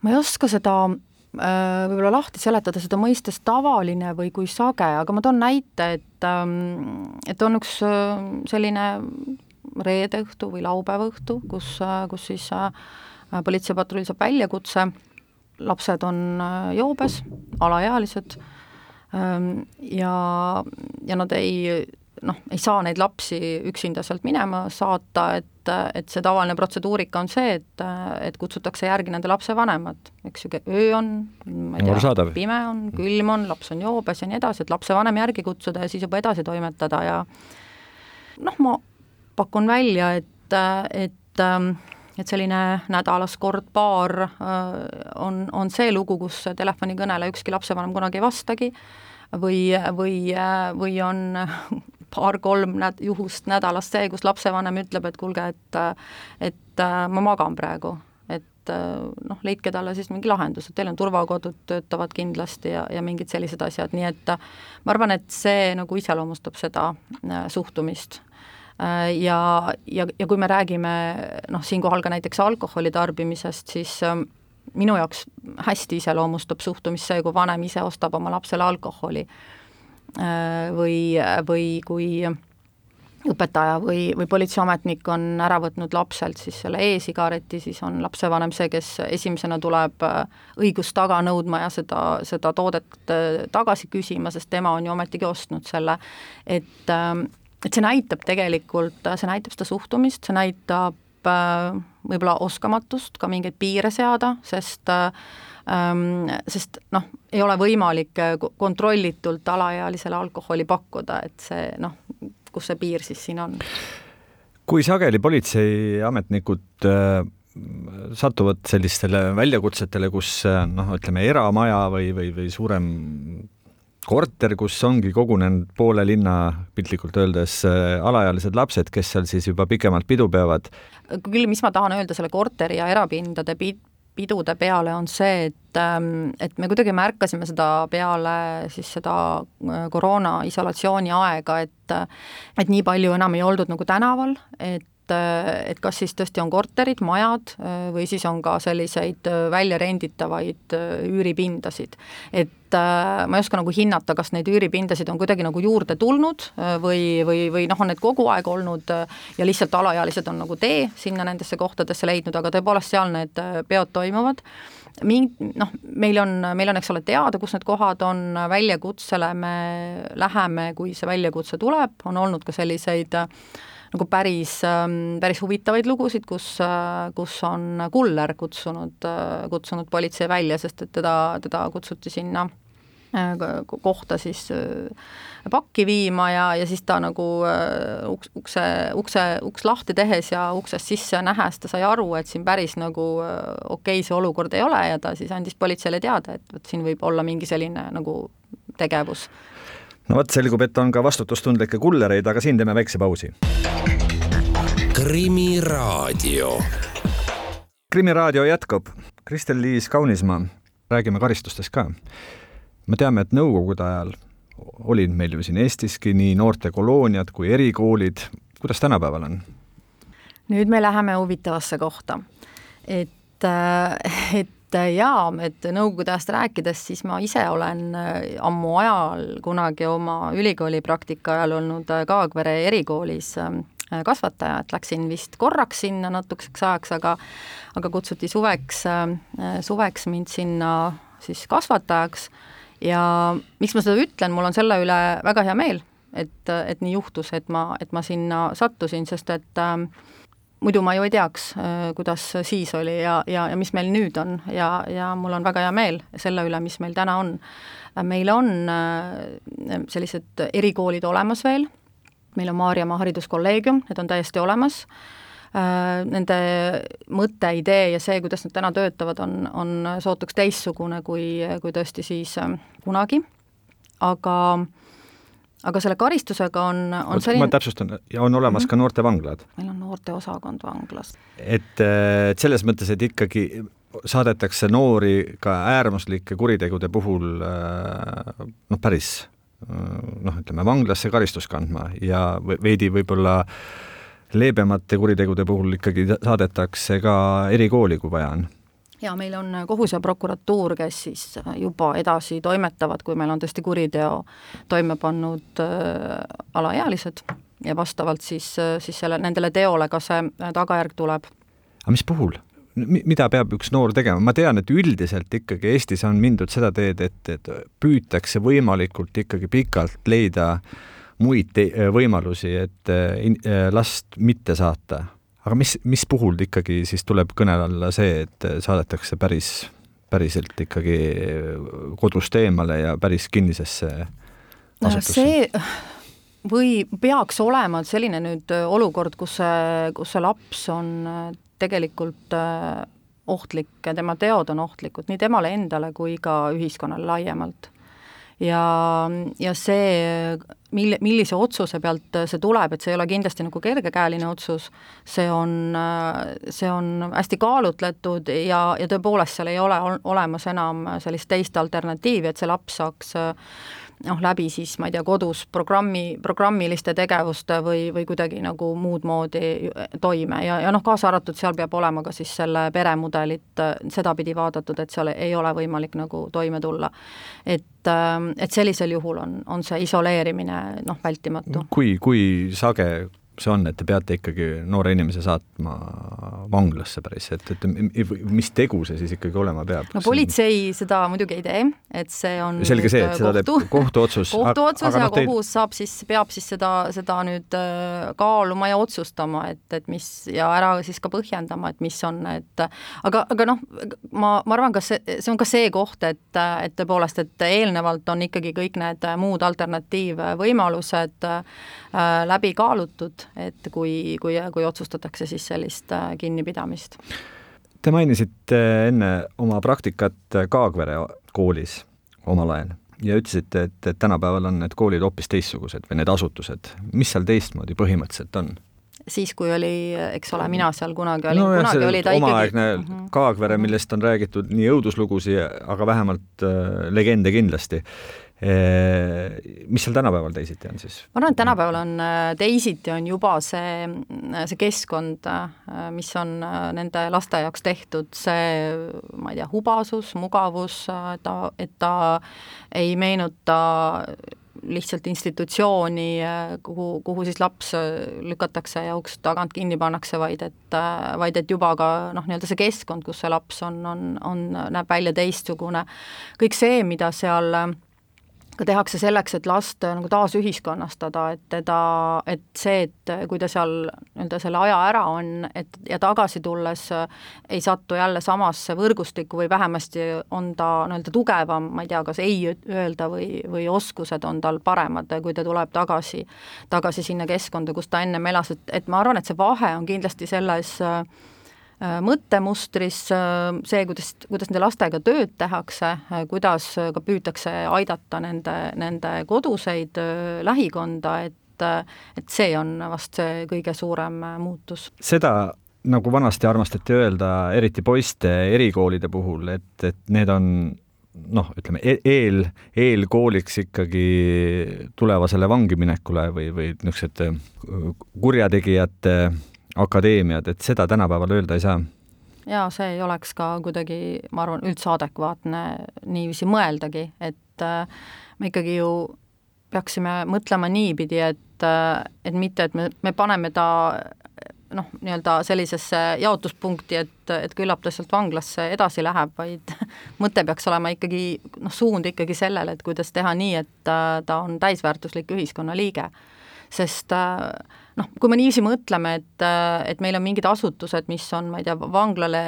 ma ei oska seda äh, võib-olla lahti seletada, seda mõistes tavaline või kui sage, aga ma toon näite, et ähm, et on üks äh, selline reede õhtu või laupäeva õhtu, kus, äh, kus siis politseipatrull saab väljakutse, lapsed on joobes, alaealised, ähm, ja, ja nad ei noh, ei saa neid lapsi üksinda sealt minema saata, et, et see tavaline protseduurika on see, et, et kutsutakse järgi nende lapsevanemad, eks ju, öö on, ma ei tea, pime on, külm on, laps on joobes ja nii edasi, et lapsevanem järgi kutsuda ja siis juba edasi toimetada ja noh, ma pakun välja, et, et et selline nädalas kord-paar on, on see lugu, kus telefonikõnele ükski lapsevanem kunagi ei vastagi, või, või, või on paar-kolm näd-, juhust nädalas see, kus lapsevanem ütleb, et kuulge, et et äh, ma magan praegu, et äh, noh, leidke talle siis mingi lahendus, et teil on turvakodud, töötavad kindlasti ja, ja mingid sellised asjad, nii et äh, ma arvan, et see nagu iseloomustab seda suhtumist ja, ja, ja kui me räägime noh, siinkohal ka näiteks alkoholi tarbimisest, siis minu jaoks hästi iseloomustab suhtumist see, kui vanem ise ostab oma lapsele alkoholi. Äh, või, või kui õpetaja või, või politseiametnik on ära võtnud lapselt siis selle e-sigareti, siis on lapsevanem see, kes esimesena tuleb äh, õigust taga nõudma ja seda, seda toodet äh, tagasi küsima, sest tema on ju ometigi ostnud selle, et ähm, et see näitab tegelikult, see näitab seda suhtumist, see näitab võib-olla oskamatust ka mingeid piire seada, sest äh, ähm,, sest noh, ei ole võimalik äh, kontrollitult alaealisele alkoholi pakkuda, et see noh, kus see piir siis siin on? kui sageli politseiametnikud äh, satuvad sellistele väljakutsetele, kus äh, noh, ütleme eramaja või, või, või suurem korter, kus ongi kogunenud poole linna, piltlikult öeldes, äh, alaealised lapsed, kes seal siis juba pikemalt pidu peavad. küll, mis ma tahan öelda selle korteri ja erapindade pi-, pidude peale, on see, et, ähm, et me kuidagi märkasime seda peale siis seda äh, koroona isolatsiooni aega, et et nii palju enam ei oldud nagu tänaval, et et kas siis tõesti on korterid, majad või siis on ka selliseid välja renditavaid üüripindasid. et ma ei oska nagu hinnata, kas neid üüripindasid on kuidagi nagu juurde tulnud või, või, või noh, on need kogu aeg olnud ja lihtsalt alaealised on nagu tee sinna nendesse kohtadesse leidnud, aga tõepoolest seal need peod toimuvad ming-, noh, meil on, meil on, eks ole, teada, kus need kohad on, väljakutsele me läheme, kui see väljakutse tuleb, on olnud ka selliseid äh, nagu päris, ähm, päris huvitavaid lugusid, kus, äh, kus on kuller kutsunud, äh, kutsunud politsei välja, sest et teda, teda kutsuti sinna äh, kohta siis pakki viima ja, ja siis ta nagu uks, ukse, ukse, uks lahti tehes ja uksest sisse nähes ta sai aru, et siin päris nagu okei okay, see olukord ei ole ja ta siis andis politseile teada, et vot siin võib olla mingi selline nagu tegevus no vot, selgub, et on ka vastutustundlikke kullereid, aga siin teeme väikse pausi. krimiraadio. krimiraadio jätkub. Kristel-Liis Kaunismaa, räägime karistustest ka. me teame, et nõukogude ajal olid meil ju siin Eestiski nii noortekolooniad kui erikoolid, kuidas tänapäeval on? nüüd me läheme huvitavasse kohta. et, et et äh, jaa, et Nõukogude ajast rääkides, siis ma ise olen äh, ammu ajal kunagi oma ülikooli praktika ajal olnud äh, Kaagvere erikoolis kasvataja, et läksin vist korraks sinna natukeseks ajaks, aga aga kutsuti suveks, suveks mind sinna siis kasvatajaks. Ja miks ma seda ütlen, mul on selle üle väga hea meel, et, et nii juhtus, et ma, et ma sinna sattusin, sest et äh, muidu ma ju ei teaks, äh, kuidas siis oli ja, ja, ja mis meil nüüd on ja, ja mul on väga hea meel selle üle, mis meil täna on. meil on äh, sellised erikoolid olemas veel, meil on Maarjamaa Hariduskolleegium, need on täiesti olemas, äh, nende mõte, idee ja see, kuidas nad täna töötavad, on, on sootuks teistsugune kui, kui tõesti siis kunagi, aga äh, aga selle karistusega on, on selline ma täpsustan, ja on olemas mm -hmm. ka noortevanglad? meil on noorteosakond vanglas. et, et selles mõttes, et ikkagi saadetakse noori ka äärmuslike kuritegude puhul noh, päris noh, ütleme vanglasse karistust kandma ja veidi võib-olla leebemate kuritegude puhul ikkagi saadetakse ka erikooli, kui vaja on ja meil on kohus ja prokuratuur, kes siis juba edasi toimetavad, kui meil on tõesti kuriteo toime pannud äh, alaealised ja vastavalt siis, äh, siis selle, nendele teole ka see äh, tagajärg tuleb. aga mis puhul? mida peab üks noor tegema, ma tean, et üldiselt ikkagi Eestis on mindud seda teed, et, et püütakse võimalikult ikkagi pikalt leida muid võimalusi, et last mitte saata aga mis, mis puhul ikkagi siis tuleb kõne alla see, et saadetakse päris, päriselt ikkagi kodust eemale ja päris kinnisesse asutusse? see või peaks olema selline nüüd olukord, kus see, kus see laps on tegelikult äh, ohtlik, tema teod on ohtlikud nii temale endale kui ka ühiskonnale laiemalt ja, ja see, mille, millise otsuse pealt see tuleb, et see ei ole kindlasti nagu kergekäeline otsus, see on, see on hästi kaalutletud ja, ja tõepoolest seal ei ole olemas enam sellist teist alternatiivi, et see laps saaks noh, läbi siis ma ei tea, kodus programmi, programmiliste tegevuste või, või kuidagi nagu muud moodi toime ja, ja noh, kaasa arvatud seal peab olema ka siis selle peremudelit sedapidi vaadatud, et seal ei ole võimalik nagu toime tulla. et, et sellisel juhul on, on see isoleerimine noh, vältimatu. kui, kui sage see on, et te peate ikkagi noore inimese saatma vanglasse päris, et, et mis tegu see siis ikkagi olema peab? no politsei on... seda muidugi ei tee, et see on selge see, et seda kohtu, teeb kohtuotsus <laughs> kohtuotsus ja no, kohus teid... saab siis, peab siis seda, seda nüüd äh, kaaluma ja otsustama, et, et mis ja ära siis ka põhjendama, et mis on need, aga, aga noh, ma, ma arvan, kas see, see on ka see koht, et, et tõepoolest, et eelnevalt on ikkagi kõik need muud alternatiivvõimalused äh, läbi kaalutud et kui, kui, kui otsustatakse siis sellist äh, kinnipidamist. Te mainisite enne oma praktikat Kaagvere koolis omal ajal ja ütlesite, et, et tänapäeval on need koolid hoopis teistsugused või need asutused. mis seal teistmoodi põhimõtteliselt on? siis, kui oli, eks ole, mina seal kunagi olin no,, kunagi oli ta omaaegne ikkagi omaaegne Kaagvere, mhm. millest on räägitud nii õuduslugusid, aga vähemalt äh, legende kindlasti mis seal tänapäeval teisiti on siis? ma arvan, et tänapäeval on äh, teisiti, on juba see, äh, see keskkond, äh, mis on nende laste jaoks tehtud, see, ma ei tea, hubasus, mugavus, ta, et ta ei meenuta lihtsalt institutsiooni, kuhu, kuhu siis laps lükatakse ja uks tagant kinni pannakse, vaid et, vaid et juba ka noh, nii-öelda see keskkond, kus see laps on, on, on, näeb välja teistsugune. kõik see, mida seal äh, ka tehakse selleks, et last äh, nagu taasühiskonnastada, et teda, et see, et kui ta seal nii-öelda selle aja ära on, et ja tagasi tulles äh, ei satu jälle samasse võrgustikku või vähemasti on ta nii-öelda tugevam, ma ei tea, kas ei öelda või, või oskused on tal paremad, kui ta tuleb tagasi, tagasi sinna keskkonda, kus ta ennem elas, et, et ma arvan, et see vahe on kindlasti selles äh, Äh, mõttemustris, äh, see, kuidas, kuidas nende lastega tööd tehakse, äh, kuidas ka püütakse aidata nende, nende koduseid lähikonda, et et see on vast see kõige suurem muutus. seda nagu vanasti armastati öelda, eriti poiste erikoolide puhul, et, et need on noh, ütleme e-, eel, eelkooliks ikkagi tulevasele vangiminekule või, või niisuguste kurjategijate akadeemiad, et seda tänapäeval öelda ei saa? jaa, see ei oleks ka kuidagi, ma arvan, üldse adekvaatne niiviisi mõeldagi, et äh, me ikkagi ju peaksime mõtlema niipidi, et et, et mitte, et me, me paneme ta noh, nii-öelda sellisesse jaotuspunkti, et, et küllap ta sealt vanglasse edasi läheb, vaid <laughs> mõte peaks olema ikkagi noh, suund ikkagi sellele, et kuidas teha nii, et ta on täisväärtuslik ühiskonnaliige. sest noh, kui me niiviisi mõtleme, et, et meil on mingid asutused, mis on, ma ei tea, vanglale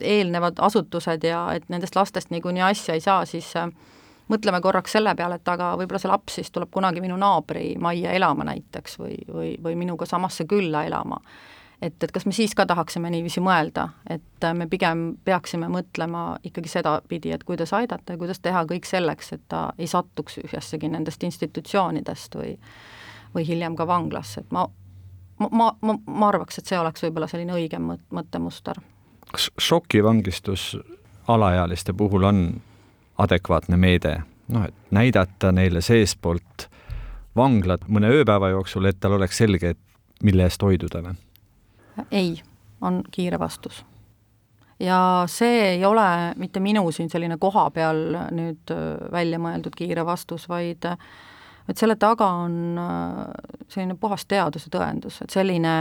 eelnevad asutused ja et nendest lastest niikuinii asja ei saa, siis äh, mõtleme korraks selle peale, et aga võib-olla see laps siis tuleb kunagi minu naabri majja elama näiteks või, või, või minuga samasse külla elama. et, et kas me siis ka tahaksime niiviisi mõelda, et me pigem peaksime mõtlema ikkagi sedapidi, et kuidas aidata ja kuidas teha kõik selleks, et ta ei satuks ühessegi nendest institutsioonidest või või hiljem ka vanglasse, et ma ma, ma, ma, ma arvaks, et see oleks võib-olla selline õigem mõt-, mõttemuster. kas šokivangistus alaealiste puhul on adekvaatne meede, noh, et näidata neile seestpoolt vanglat mõne ööpäeva jooksul, et tal oleks selge, et mille eest hoiduda või? ei, on kiire vastus. ja see ei ole mitte minu siin selline koha peal nüüd välja mõeldud kiire vastus, vaid et selle taga on selline puhas teaduse tõendus, et selline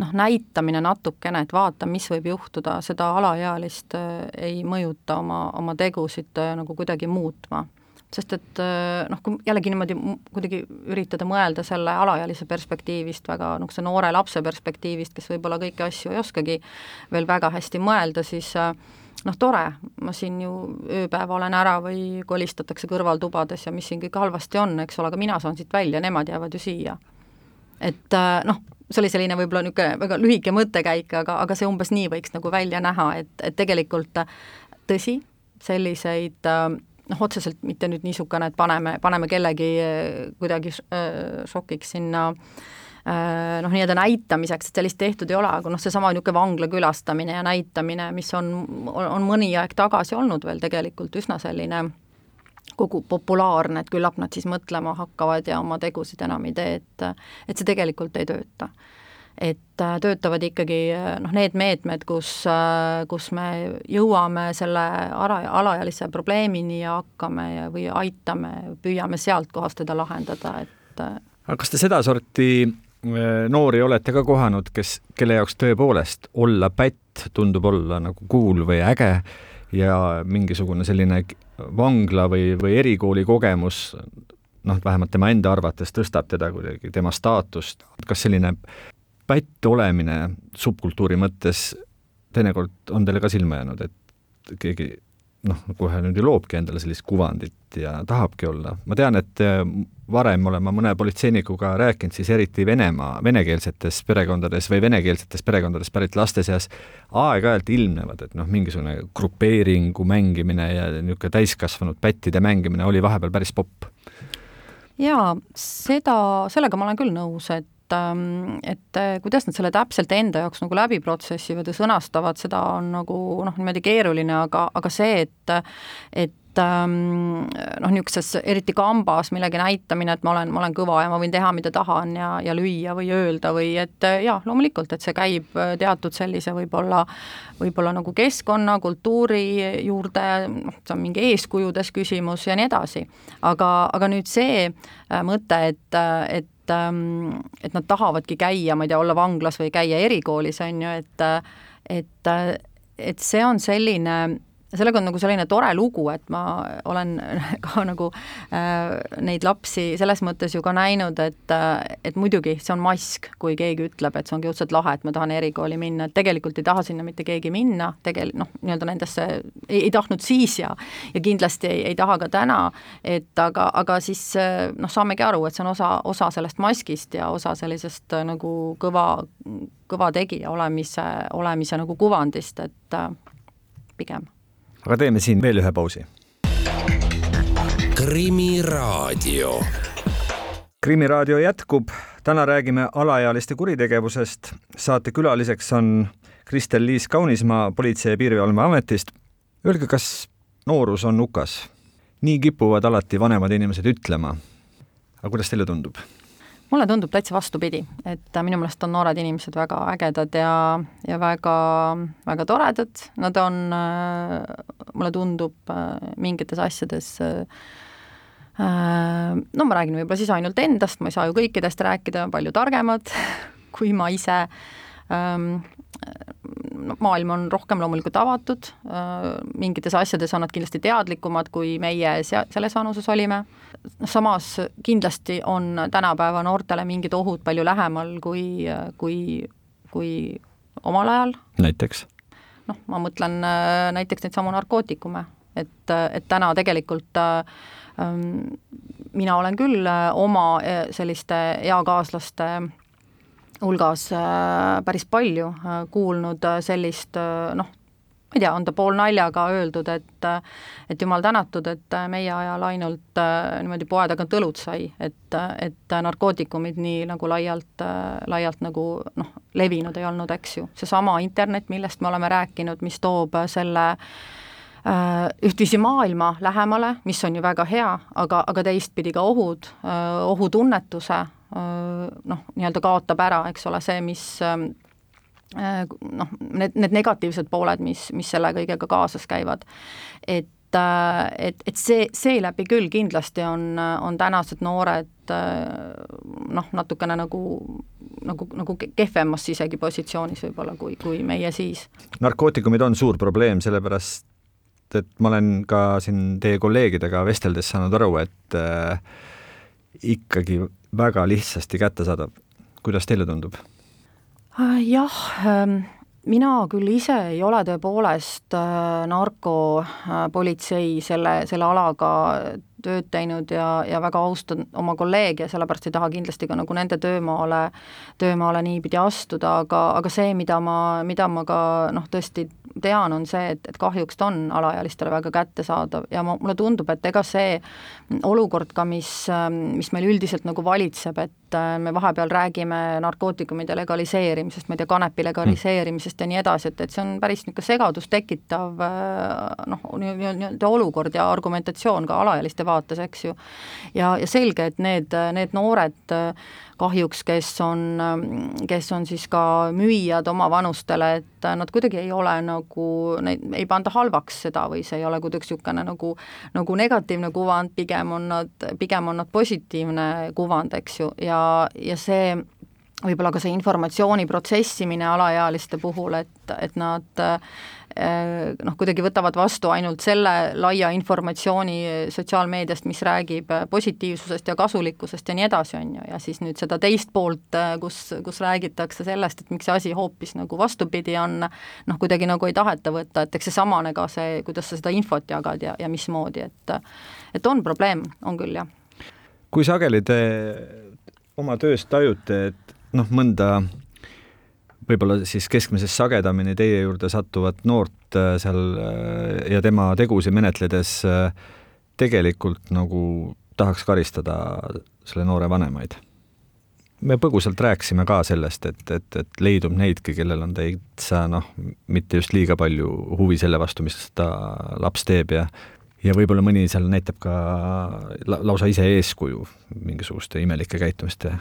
noh, näitamine natukene, et vaata, mis võib juhtuda, seda alaealist äh, ei mõjuta oma, oma tegusid äh, nagu kuidagi muutma. sest et äh, noh, kui jällegi niimoodi kuidagi üritada mõelda selle alaealise perspektiivist, väga niisuguse noore lapse perspektiivist, kes võib-olla kõiki asju ei oskagi veel väga hästi mõelda, siis noh, tore, ma siin ju ööpäev olen ära või kolistatakse kõrvaltubades ja mis siin kõik halvasti on, eks ole, aga mina saan siit välja, nemad jäävad ju siia. et noh, see oli selline võib-olla niisugune väga lühike mõttekäik, aga, aga see umbes nii võiks nagu välja näha, et, et tegelikult tõsi, selliseid noh, otseselt mitte nüüd niisugune, et paneme, paneme kellegi kuidagi šokiks sinna noh, nii-öelda näitamiseks, et sellist tehtud ei ole, aga noh, seesama niisugune vangla külastamine ja näitamine, mis on, on mõni aeg tagasi olnud veel tegelikult üsna selline kogu populaarne, et küllap nad siis mõtlema hakkavad ja oma tegusid enam ei tee, et et see tegelikult ei tööta. et äh, töötavad ikkagi äh, noh, need meetmed, kus, äh, kus me jõuame selle ala, alaealise probleemini ja hakkame ja, või aitame, püüame sealt kohast teda lahendada, et aga kas te sedasorti noori olete ka kohanud, kes, kelle jaoks tõepoolest olla pätt tundub olla nagu cool või äge ja mingisugune selline vangla või, või erikooli kogemus noh, vähemalt tema enda arvates tõstab teda kuidagi, tema staatust, kas selline pätt olemine subkultuuri mõttes teinekord on teile ka silma jäänud, et keegi noh, kohe ju loobki endale sellist kuvandit ja tahabki olla. ma tean, et äh, varem olen ma mõne politseinikuga rääkinud, siis eriti Venemaa, venekeelsetes perekondades või venekeelsetes perekondades pärit laste seas aeg-ajalt ilmnevad, et noh, mingisugune grupeeringu mängimine ja niisugune täiskasvanud pättide mängimine oli vahepeal päris popp. jaa, seda, sellega ma olen küll nõus, et et, et kuidas nad selle täpselt enda jaoks nagu läbi protsessivad ja sõnastavad, seda on nagu noh, niimoodi keeruline, aga, aga see, et et ähm, noh, niisuguses eriti kambas millegi näitamine, et ma olen, ma olen kõva ja ma võin teha, mida tahan ja, ja lüüa või öelda või et jah, loomulikult, et see käib teatud sellise võib-olla, võib-olla nagu keskkonna, kultuuri juurde, noh, see on mingi eeskujudes küsimus ja nii edasi. aga, aga nüüd see äh, mõte, et, et et, ähm, et nad tahavadki käia, ma ei tea, olla vanglas või käia erikoolis, on ju, et et, et see on selline sellega on nagu selline tore lugu, et ma olen <laughs> ka nagu äh, neid lapsi selles mõttes ju ka näinud, et äh, et muidugi see on mask, kui keegi ütleb, et see ongi õudselt lahe, et ma tahan erikooli minna, et tegelikult ei taha sinna mitte keegi minna, tegel-, noh, nii-öelda nendesse ei, ei tahtnud siis ja ja kindlasti ei, ei taha ka täna, et aga, aga siis äh, noh, saamegi aru, et see on osa, osa sellest maskist ja osa sellisest äh, nagu kõva, kõva tegija olemise, olemise nagu kuvandist, et äh, pigem aga teeme siin veel ühe pausi. krimiraadio. krimiraadio jätkub, täna räägime alaealiste kuritegevusest. saatekülaliseks on Kristel-Liis Kaunismaa Politsei- ja Piirivalveametist. Öelge, kas noorus on hukas? nii kipuvad alati vanemad inimesed ütlema. aga kuidas teile tundub? Mulle tundub täitsa vastupidi, et minu meelest on noored inimesed väga ägedad ja, ja väga, väga toredad, nad on, mulle tundub mingites asjades no ma räägin võib-olla siis ainult endast, ma ei saa ju kõikidest rääkida, palju targemad <laughs> kui ma ise, maailm on rohkem loomulikult avatud, mingites asjades on nad kindlasti teadlikumad, kui meie selles vanuses olime, samas kindlasti on tänapäeva noortele mingid ohud palju lähemal kui, kui, kui omal ajal. näiteks? noh, ma mõtlen näiteks neid samu narkootikume, et, et täna tegelikult ähm, mina olen küll oma selliste eakaaslaste hulgas äh, päris palju äh, kuulnud äh, sellist noh, ma ei tea, on ta poolnaljaga öeldud, et et jumal tänatud, et meie ajal ainult niimoodi poe tagant õlut sai, et, et narkootikumid nii nagu laialt, laialt nagu noh, levinud ei olnud, eks ju. seesama internet, millest me oleme rääkinud, mis toob selle ühtviisi maailma lähemale, mis on ju väga hea, aga, aga teistpidi ka ohud, ohutunnetuse noh, nii-öelda kaotab ära, eks ole, see, mis noh, need, need negatiivsed pooled, mis, mis selle kõigega kaasas käivad. et et, et see, seeläbi küll kindlasti on, on tänased noored noh, natukene nagu, nagu, nagu kehvemas isegi positsioonis võib-olla, kui, kui meie siis. narkootikumid on suur probleem, sellepärast et ma olen ka siin teie kolleegidega vesteldes saanud aru, et äh, ikkagi väga lihtsasti kättesaadav. kuidas teile tundub? Jah, ähm, mina küll ise ei ole tõepoolest äh, narkopolitsei selle, selle alaga tööd teinud ja, ja väga austan oma kolleege sellepärast ei taha kindlasti ka nagu nende töömaale, töömaale niipidi astuda, aga, aga see, mida ma, mida ma ka noh, tõesti tean, on see, et, et kahjuks ta on alaealistele väga kättesaadav ja ma, mulle tundub, et ega see olukord ka, mis, mis meil üldiselt nagu valitseb, et äh, me vahepeal räägime narkootikumide legaliseerimisest, ma ei tea, kanepi legaliseerimisest ja nii edasi, et, et see on päris niisugune segadust tekitav äh, noh, nii-öelda olukord ja argumentatsioon ka alaealiste vaates, eks ju. ja, ja selge, et need, need noored kahjuks, kes on, kes on siis ka müüjad omavanustele, et nad kuidagi ei ole nagu, neid ei panda halvaks seda või see ei ole kuidagi niisugune nagu, nagu negatiivne kuvand, pigem on nad, pigem on nad positiivne kuvand, eks ju, ja, ja see võib-olla ka see informatsiooni protsessimine alaealiste puhul, et, et nad eh, noh, kuidagi võtavad vastu ainult selle laia informatsiooni sotsiaalmeediast, mis räägib positiivsusest ja kasulikkusest ja nii edasi, on ju, ja siis nüüd seda teist poolt, eh, kus, kus räägitakse sellest, et miks see asi hoopis nagu vastupidi on, noh, kuidagi nagu ei taheta võtta, et eks seesamane ka see, kuidas sa seda infot jagad ja, ja mismoodi, et et on probleem, on küll, jah. kui sageli te oma töös tajute, et noh, mõnda võib-olla siis keskmisest sagedamini teie juurde sattuvat noort äh, seal äh, ja tema tegusid menetledes äh, tegelikult nagu tahaks karistada selle noore vanemaid. me põgusalt rääkisime ka sellest, et, et, et leidub neidki, kellel on täitsa noh, mitte just liiga palju huvi selle vastu, mis ta laps teeb ja ja võib-olla mõni seal näitab ka lausa ise eeskuju mingisuguste imelike käitumiste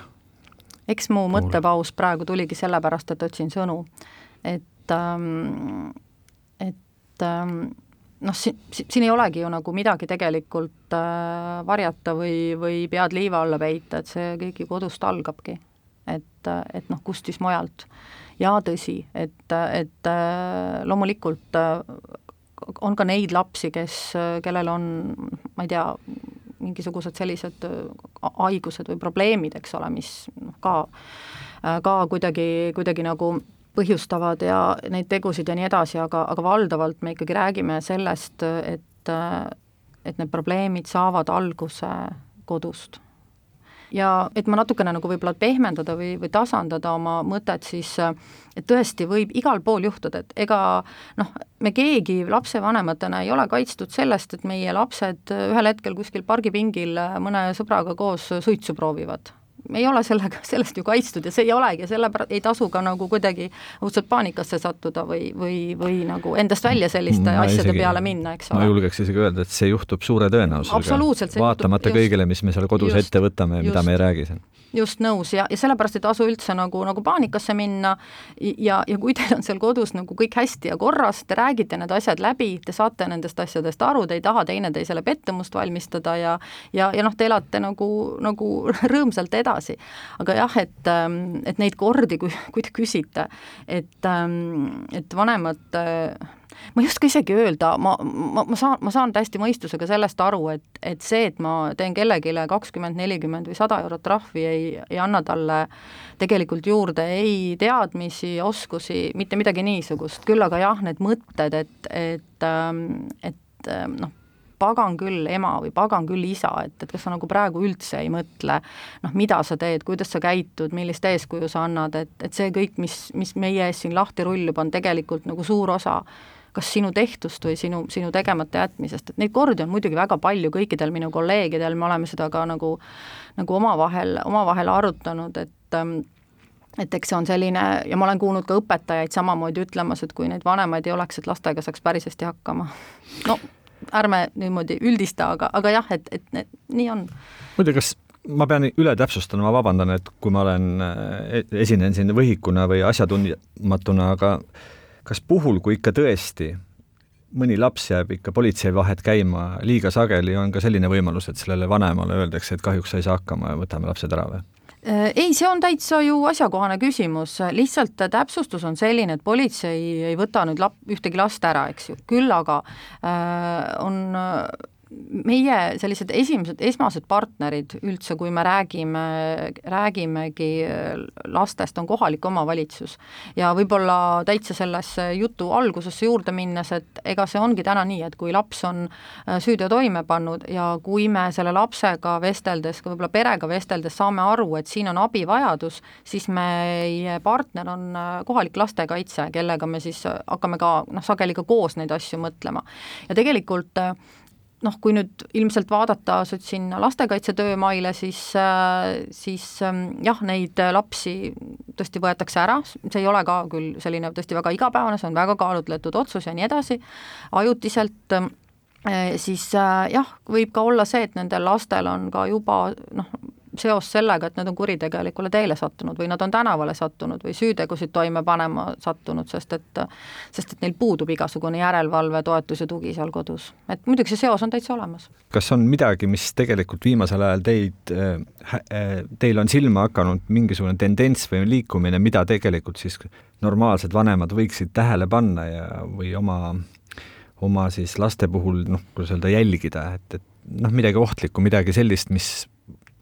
eks mu mõttepaus praegu tuligi sellepärast, et otsin sõnu. et ähm,, et ähm, noh, siin, siin ei olegi ju nagu midagi tegelikult äh, varjata või, või pead liiva alla peita, et see kõik ju kodust algabki. et, et noh, kust siis mujalt. ja tõsi, et, et äh, loomulikult äh, on ka neid lapsi, kes, kellel on, ma ei tea, mingisugused sellised äh, haigused või probleemid, eks ole, mis noh, ka, äh, ka kuidagi, kuidagi nagu põhjustavad ja neid tegusid ja nii edasi, aga, aga valdavalt me ikkagi räägime sellest, et, et need probleemid saavad alguse kodust ja et ma natukene nagu võib-olla pehmendada või, või tasandada oma mõtet, siis et tõesti võib igal pool juhtuda, et ega noh, me keegi lapsevanematena ei ole kaitstud sellest, et meie lapsed ühel hetkel kuskil pargipingil mõne sõbraga koos suitsu proovivad ei ole sellega, <laughs> sellest ju kaitstud ja see ei olegi ja sellepärast ei tasu ka nagu kuidagi õudselt paanikasse sattuda või, või, või nagu endast välja selliste ma asjade isegi, peale minna, eks ole. ma julgeks isegi öelda, et see juhtub suure tõenäosusega. vaatamata juhtub, kõigile, mis me seal kodus just, ette võtame ja mida me ei räägi siin just nõus ja, ja sellepärast ei tasu üldse nagu, nagu paanikasse minna ja, ja kui teil on seal kodus nagu kõik hästi ja korras, te räägite need asjad läbi, te saate nendest asjadest aru, te ei taha teineteisele pettumust valmistada ja ja, ja noh, te elate nagu, nagu <laughs> rõõmsalt edasi. aga jah, et, ähm, et neid kordi, kui, kui te küsite, et, ähm, et vanemad ma ei oska isegi öelda, ma, ma, ma saan, ma saan täiesti mõistusega sellest aru, et, et see, et ma teen kellelegi kakskümmend, nelikümmend või sada eurot trahvi, ei, ei anna talle tegelikult juurde ei teadmisi, oskusi, mitte midagi niisugust, küll aga jah, need mõtted, et, et, ähm, et ähm, noh, pagan küll ema või pagan küll isa, et, et kas sa nagu praegu üldse ei mõtle noh, mida sa teed, kuidas sa käitud, millist eeskuju sa annad, et, et see kõik, mis, mis meie ees siin lahti rullub, on tegelikult nagu suur osa kas sinu tehtust või sinu, sinu tegemata jätmisest, et neid kordi on muidugi väga palju kõikidel minu kolleegidel, me oleme seda ka nagu, nagu omavahel, omavahel arutanud, et ähm, et eks see on selline ja ma olen kuulnud ka õpetajaid samamoodi ütlemas, et kui neid vanemaid ei oleks, et lastega saaks päris hästi hakkama. no ärme niimoodi üldista, aga, aga jah, et, et need, nii on. muide, kas ma pean üle täpsustama, ma vabandan, et kui ma olen, äh, esinen siin võhikuna või asjatundmatuna, aga kas puhul, kui ikka tõesti mõni laps jääb ikka politsei vahet käima liiga sageli, on ka selline võimalus, et sellele vanemale öeldakse, et kahjuks sa ei saa hakkama ja võtame lapsed ära või? Äh, ei, see on täitsa ju asjakohane küsimus, lihtsalt täpsustus on selline, et politsei ei võta nüüd lap-, ühtegi last ära, eks ju, küll aga äh, on meie sellised esimesed, esmased partnerid üldse, kui me räägime, räägimegi lastest, on kohalik omavalitsus. ja võib-olla täitsa sellesse jutu algusesse juurde minnes, et ega see ongi täna nii, et kui laps on äh, süüteo toime pannud ja kui me selle lapsega vesteldes, ka võib-olla perega vesteldes saame aru, et siin on abivajadus, siis meie partner on äh, kohalik lastekaitse, kellega me siis hakkame ka noh, sageli ka koos neid asju mõtlema. ja tegelikult äh, noh, kui nüüd ilmselt vaadata sinna lastekaitse töömaile, siis, äh, siis ähm, jah, neid lapsi tõesti võetakse ära, see ei ole ka küll selline tõesti väga igapäevane, see on väga kaalutletud otsus ja nii edasi, ajutiselt äh, siis äh, jah, võib ka olla see, et nendel lastel on ka juba noh, seos sellega, et nad on kuritegelikule teele sattunud või nad on tänavale sattunud või süütegusid toime panema sattunud, sest et sest et neil puudub igasugune järelevalve, toetus ja tugi seal kodus. et muidugi see seos on täitsa olemas. kas on midagi, mis tegelikult viimasel ajal teid, äh, äh, teil on silma hakanud mingisugune tendents või liikumine, mida tegelikult siis normaalsed vanemad võiksid tähele panna ja, või oma oma siis laste puhul noh, kuidas öelda, jälgida, et, et noh, midagi ohtlikku, midagi sellist, mis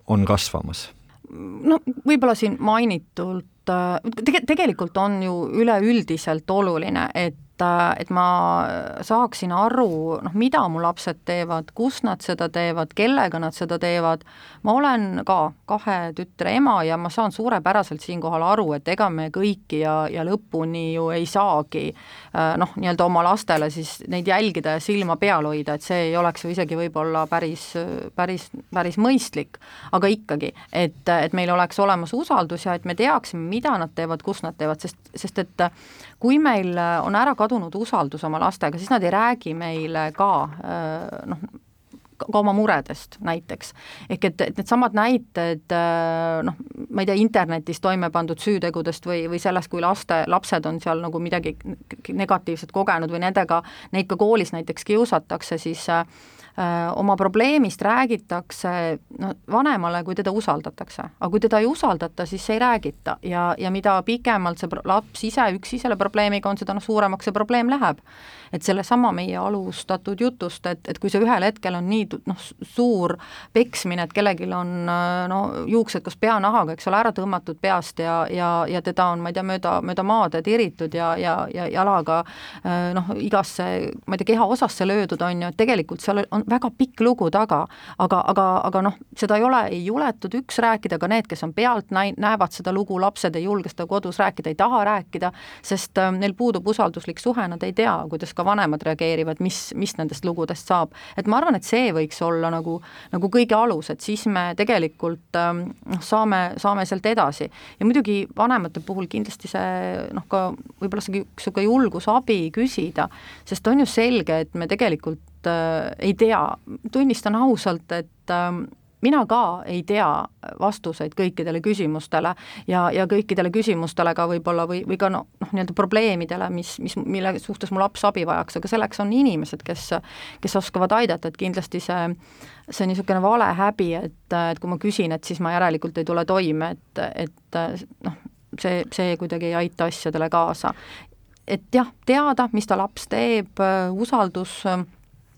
on kasvamas? no võib-olla siin mainitult äh, tege-, tegelikult on ju üleüldiselt oluline, et et, ma saaksin aru, noh, mida mu lapsed teevad, kus nad seda teevad, kellega nad seda teevad, ma olen ka kahe tütre ema ja ma saan suurepäraselt siinkohal aru, et ega me kõiki ja, ja lõpuni ju ei saagi noh, nii-öelda oma lastele siis neid jälgida ja silma peal hoida, et see ei oleks ju isegi võib-olla päris, päris, päris mõistlik, aga ikkagi, et, et meil oleks olemas usaldus ja et me teaksime, mida nad teevad, kus nad teevad, sest, sest et kui meil on ära kadunud usaldus oma lastega, siis nad ei räägi meile ka noh, ka oma muredest näiteks. ehk et, et needsamad näited noh, ma ei tea, internetis toime pandud süütegudest või, või sellest, kui laste, lapsed on seal nagu midagi negatiivset kogenud või nendega, neid ka koolis näiteks kiusatakse, siis Äh, oma probleemist räägitakse no vanemale, kui teda usaldatakse. aga kui teda ei usaldata, siis ei räägita ja, ja mida pikemalt see laps ise üksi selle probleemiga on, seda noh, suuremaks see probleem läheb. et sellesama meie alustatud jutust, et, et kui see ühel hetkel on nii noh, suur peksmine, et kellelgi on no juuksed kas peanahaga, eks ole, ära tõmmatud peast ja, ja, ja teda on, ma ei tea, mööda, mööda maad tiritud ja, ja, ja jalaga noh, igasse, ma ei tea, kehaosasse löödud, on ju, et tegelikult seal on, väga pikk lugu taga, aga, aga, aga noh, seda ei ole ei juletud üks rääkida, ka need, kes on pealt näi-, näevad seda lugu, lapsed ei julge seda kodus rääkida, ei taha rääkida, sest äh, neil puudub usalduslik suhe, nad ei tea, kuidas ka vanemad reageerivad, mis, mis nendest lugudest saab. et ma arvan, et see võiks olla nagu, nagu kõige alus, et siis me tegelikult ähm, noh, saame, saame sealt edasi. ja muidugi vanemate puhul kindlasti see noh, ka võib-olla see niisugune julgusabi küsida, sest on ju selge, et me tegelikult äh, ei tea, tunnistan ausalt, et äh, mina ka ei tea vastuseid kõikidele küsimustele ja, ja kõikidele küsimustele ka võib-olla või, või ka noh, noh nii-öelda probleemidele, mis, mis, mille suhtes mu laps abi vajaks, aga selleks on inimesed, kes, kes oskavad aidata, et kindlasti see, see niisugune vale häbi, et, et kui ma küsin, et siis ma järelikult ei tule toime, et, et noh, see, see kuidagi ei aita asjadele kaasa. et jah, teada, mis ta laps teeb, usaldus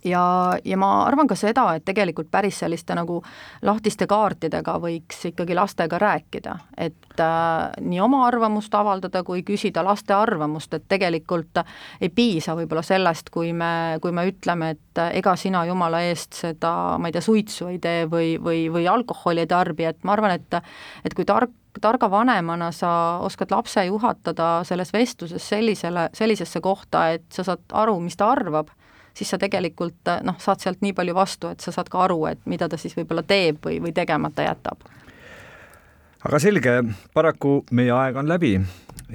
ja, ja ma arvan ka seda, et tegelikult päris selliste nagu lahtiste kaartidega võiks ikkagi lastega rääkida, et äh, nii oma arvamust avaldada kui küsida laste arvamust, et tegelikult ei piisa võib-olla sellest, kui me, kui me ütleme, et ega sina jumala eest seda, ma ei tea, suitsu ei tee või, või, või alkoholi ei tarbi, et ma arvan, et et kui tark targa vanemana sa oskad lapse juhatada selles vestluses sellisele, sellisesse kohta, et sa saad aru, mis ta arvab siis sa tegelikult noh, saad sealt nii palju vastu, et sa saad ka aru, et mida ta siis võib-olla teeb või, või tegemata jätab. aga selge, paraku meie aeg on läbi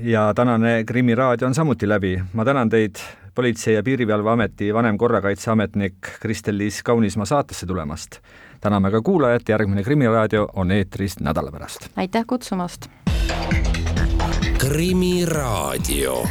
ja tänane Krimmi raadio on samuti läbi. ma tänan teid, Politsei- ja Piirivalveameti vanem korrakaitseametnik Kristel-Liis Kaunismaa saatesse tulemast. täname ka kuulajat, järgmine Krimmi raadio on eetris nädala pärast. aitäh kutsumast! Krimmi raadio